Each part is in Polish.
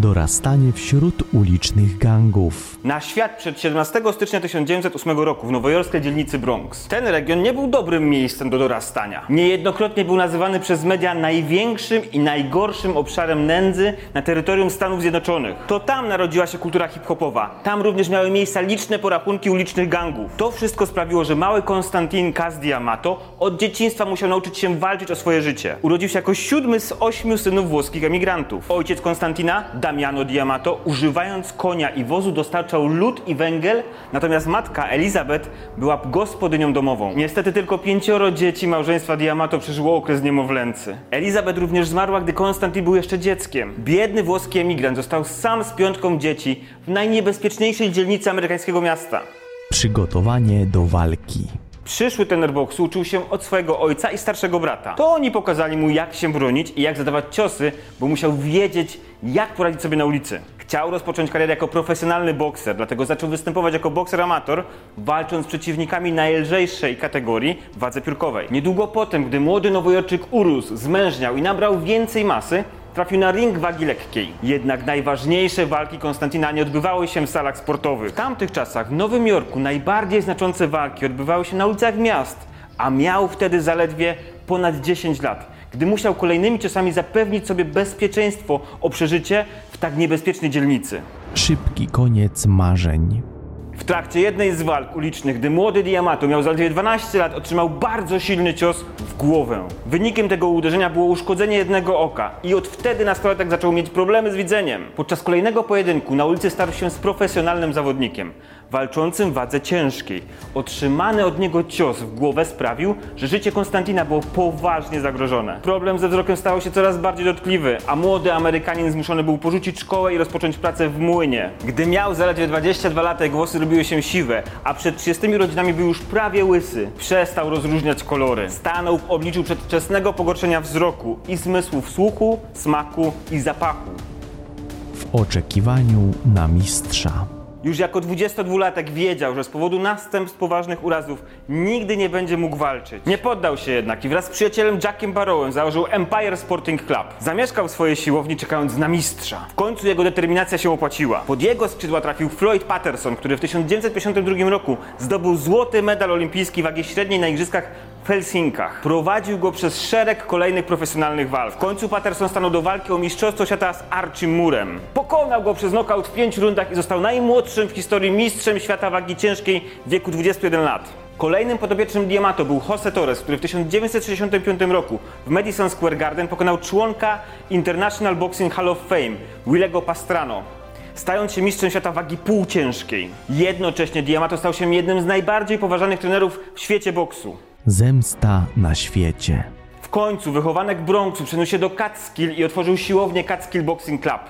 Dorastanie wśród ulicznych gangów. Na świat przed 17 stycznia 1908 roku w nowojorskiej dzielnicy Bronx. Ten region nie był dobrym miejscem do dorastania. Niejednokrotnie był nazywany przez media największym i najgorszym obszarem nędzy na terytorium Stanów Zjednoczonych. To tam narodziła się kultura hip-hopowa. Tam również miały miejsce liczne porachunki ulicznych gangów. To wszystko sprawiło, że mały Konstantin Kaz Diamato od dzieciństwa musiał nauczyć się walczyć o swoje życie. Urodził się jako siódmy z ośmiu synów włoskich emigrantów. Ojciec Konstantina, Damiano Diamato, używając konia i wozu dostarczał lód i węgiel, natomiast matka Elizabeth była gospodynią domową. Niestety tylko pięcioro dzieci małżeństwa Diamato przeżyło okres niemowlęcy. Elizabeth również zmarła, gdy Konstantin był jeszcze dzieckiem. Biedny włoski emigrant został sam z piątką dzieci w najniebezpieczniejszej dzielnicy amerykańskiego miasta. Przygotowanie do walki. Przyszły tener boksu uczył się od swojego ojca i starszego brata. To oni pokazali mu, jak się bronić i jak zadawać ciosy, bo musiał wiedzieć, jak poradzić sobie na ulicy. Chciał rozpocząć karierę jako profesjonalny bokser, dlatego zaczął występować jako bokser amator, walcząc z przeciwnikami najlżejszej kategorii wadze piórkowej. Niedługo potem, gdy młody nowojorczyk urósł, zmężniał i nabrał więcej masy, trafił na ring wagi lekkiej. Jednak najważniejsze walki Konstantina nie odbywały się w salach sportowych. W tamtych czasach w Nowym Jorku najbardziej znaczące walki odbywały się na ulicach miast, a miał wtedy zaledwie ponad 10 lat, gdy musiał kolejnymi ciosami zapewnić sobie bezpieczeństwo o przeżycie w tak niebezpiecznej dzielnicy. Szybki koniec marzeń. W trakcie jednej z walk ulicznych, gdy młody Diamato miał zaledwie 12 lat, otrzymał bardzo silny cios w głowę. Wynikiem tego uderzenia było uszkodzenie jednego oka i od wtedy nastolatek zaczął mieć problemy z widzeniem. Podczas kolejnego pojedynku na ulicy starł się z profesjonalnym zawodnikiem, walczącym wadze ciężkiej. Otrzymany od niego cios w głowę sprawił, że życie Konstantina było poważnie zagrożone. Problem ze wzrokiem stał się coraz bardziej dotkliwy, a młody Amerykanin zmuszony był porzucić szkołę i rozpocząć pracę w młynie. Gdy miał zaledwie 22 lata, jego włosy robiły się siwe, a przed 30 rodzinami był już prawie łysy. Przestał rozróżniać kolory. Stanął w obliczu przedwczesnego pogorszenia wzroku i zmysłów słuchu, smaku i zapachu. W oczekiwaniu na mistrza. Już jako 22-latek wiedział, że z powodu następstw poważnych urazów nigdy nie będzie mógł walczyć. Nie poddał się jednak i wraz z przyjacielem Jackiem Barrowem założył Empire Sporting Club. Zamieszkał w swojej siłowni czekając na mistrza. W końcu jego determinacja się opłaciła. Pod jego skrzydła trafił Floyd Patterson, który w 1952 roku zdobył złoty medal olimpijski wagi średniej na igrzyskach w Helsinkach. Prowadził go przez szereg kolejnych profesjonalnych walk. W końcu Patterson stanął do walki o mistrzostwo świata z Archim Murem. Pokonał go przez nokaut w pięciu rundach i został najmłodszym w historii mistrzem świata wagi ciężkiej w wieku 21 lat. Kolejnym podopiecznym Diamato był Jose Torres, który w 1965 roku w Madison Square Garden pokonał członka International Boxing Hall of Fame, Willego Pastrano stając się mistrzem świata wagi półciężkiej. Jednocześnie Diamato stał się jednym z najbardziej poważanych trenerów w świecie boksu. Zemsta na świecie. W końcu wychowanek Bronxu przeniósł się do Catskill i otworzył siłownię Catskill Boxing Club.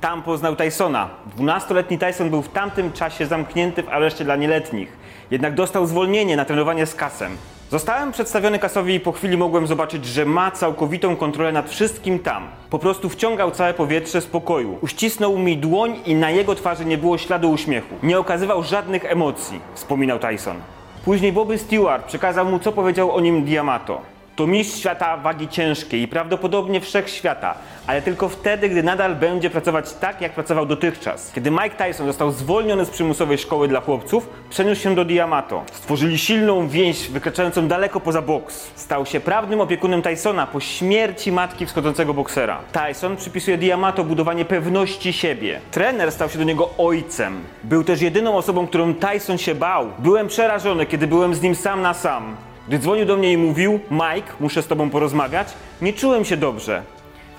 Tam poznał Tysona. 12-letni Tyson był w tamtym czasie zamknięty w areszcie dla nieletnich. Jednak dostał zwolnienie na trenowanie z kasem. Zostałem przedstawiony kasowi i po chwili mogłem zobaczyć, że ma całkowitą kontrolę nad wszystkim tam. Po prostu wciągał całe powietrze z pokoju. Uścisnął mi dłoń i na jego twarzy nie było śladu uśmiechu. Nie okazywał żadnych emocji, wspominał Tyson. Później Bobby Stewart przekazał mu, co powiedział o nim Diamato. To mistrz świata wagi ciężkiej i prawdopodobnie wszechświata, ale tylko wtedy, gdy nadal będzie pracować tak, jak pracował dotychczas. Kiedy Mike Tyson został zwolniony z przymusowej szkoły dla chłopców, przeniósł się do Diamato. Stworzyli silną więź wykraczającą daleko poza boks. Stał się prawnym opiekunem Tysona po śmierci matki wschodzącego boksera. Tyson przypisuje Diamato budowanie pewności siebie. Trener stał się do niego ojcem. Był też jedyną osobą, którą Tyson się bał. Byłem przerażony, kiedy byłem z nim sam na sam. Gdy dzwonił do mnie i mówił, Mike, muszę z tobą porozmawiać, nie czułem się dobrze.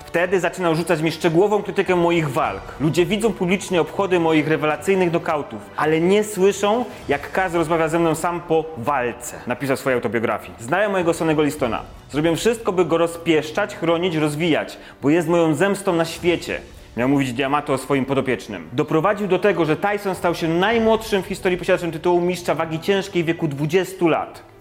Wtedy zaczynał rzucać mi szczegółową krytykę moich walk. Ludzie widzą publicznie obchody moich rewelacyjnych nokautów, ale nie słyszą, jak Kaz rozmawia ze mną sam po walce. Napisał w swojej autobiografii. Znają mojego Sonego Listona. Zrobię wszystko, by go rozpieszczać, chronić, rozwijać, bo jest moją zemstą na świecie. Miał mówić Diamato o swoim podopiecznym. Doprowadził do tego, że Tyson stał się najmłodszym w historii posiadaczem tytułu mistrza wagi ciężkiej w wieku 20 lat.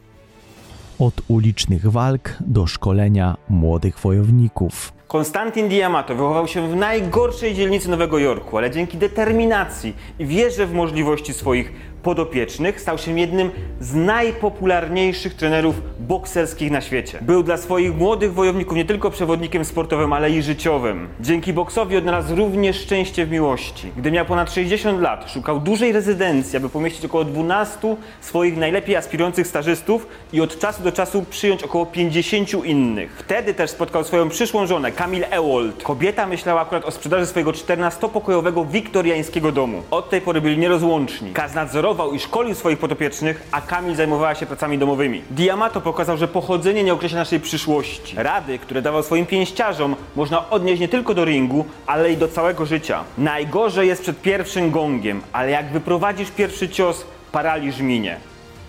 Od ulicznych walk do szkolenia młodych wojowników. Konstantin Diamato wychował się w najgorszej dzielnicy Nowego Jorku, ale dzięki determinacji i wierze w możliwości swoich podopiecznych stał się jednym z najpopularniejszych trenerów bokserskich na świecie. Był dla swoich młodych wojowników nie tylko przewodnikiem sportowym, ale i życiowym. Dzięki boksowi odnalazł również szczęście w miłości. Gdy miał ponad 60 lat, szukał dużej rezydencji, aby pomieścić około 12 swoich najlepiej aspirujących stażystów i od czasu do czasu przyjąć około 50 innych. Wtedy też spotkał swoją przyszłą żonę, Camille Ewald. Kobieta myślała akurat o sprzedaży swojego 14-pokojowego wiktoriańskiego domu. Od tej pory byli nierozłączni. Kaz nadzorował i szkolił swoich podopiecznych, a Kamil zajmowała się pracami domowymi. Diamato pokazał, że pochodzenie nie określa naszej przyszłości. Rady, które dawał swoim pięściarzom, można odnieść nie tylko do ringu, ale i do całego życia. Najgorzej jest przed pierwszym gongiem, ale jak wyprowadzisz pierwszy cios, paraliż minie.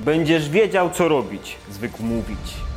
Będziesz wiedział, co robić, zwykł mówić.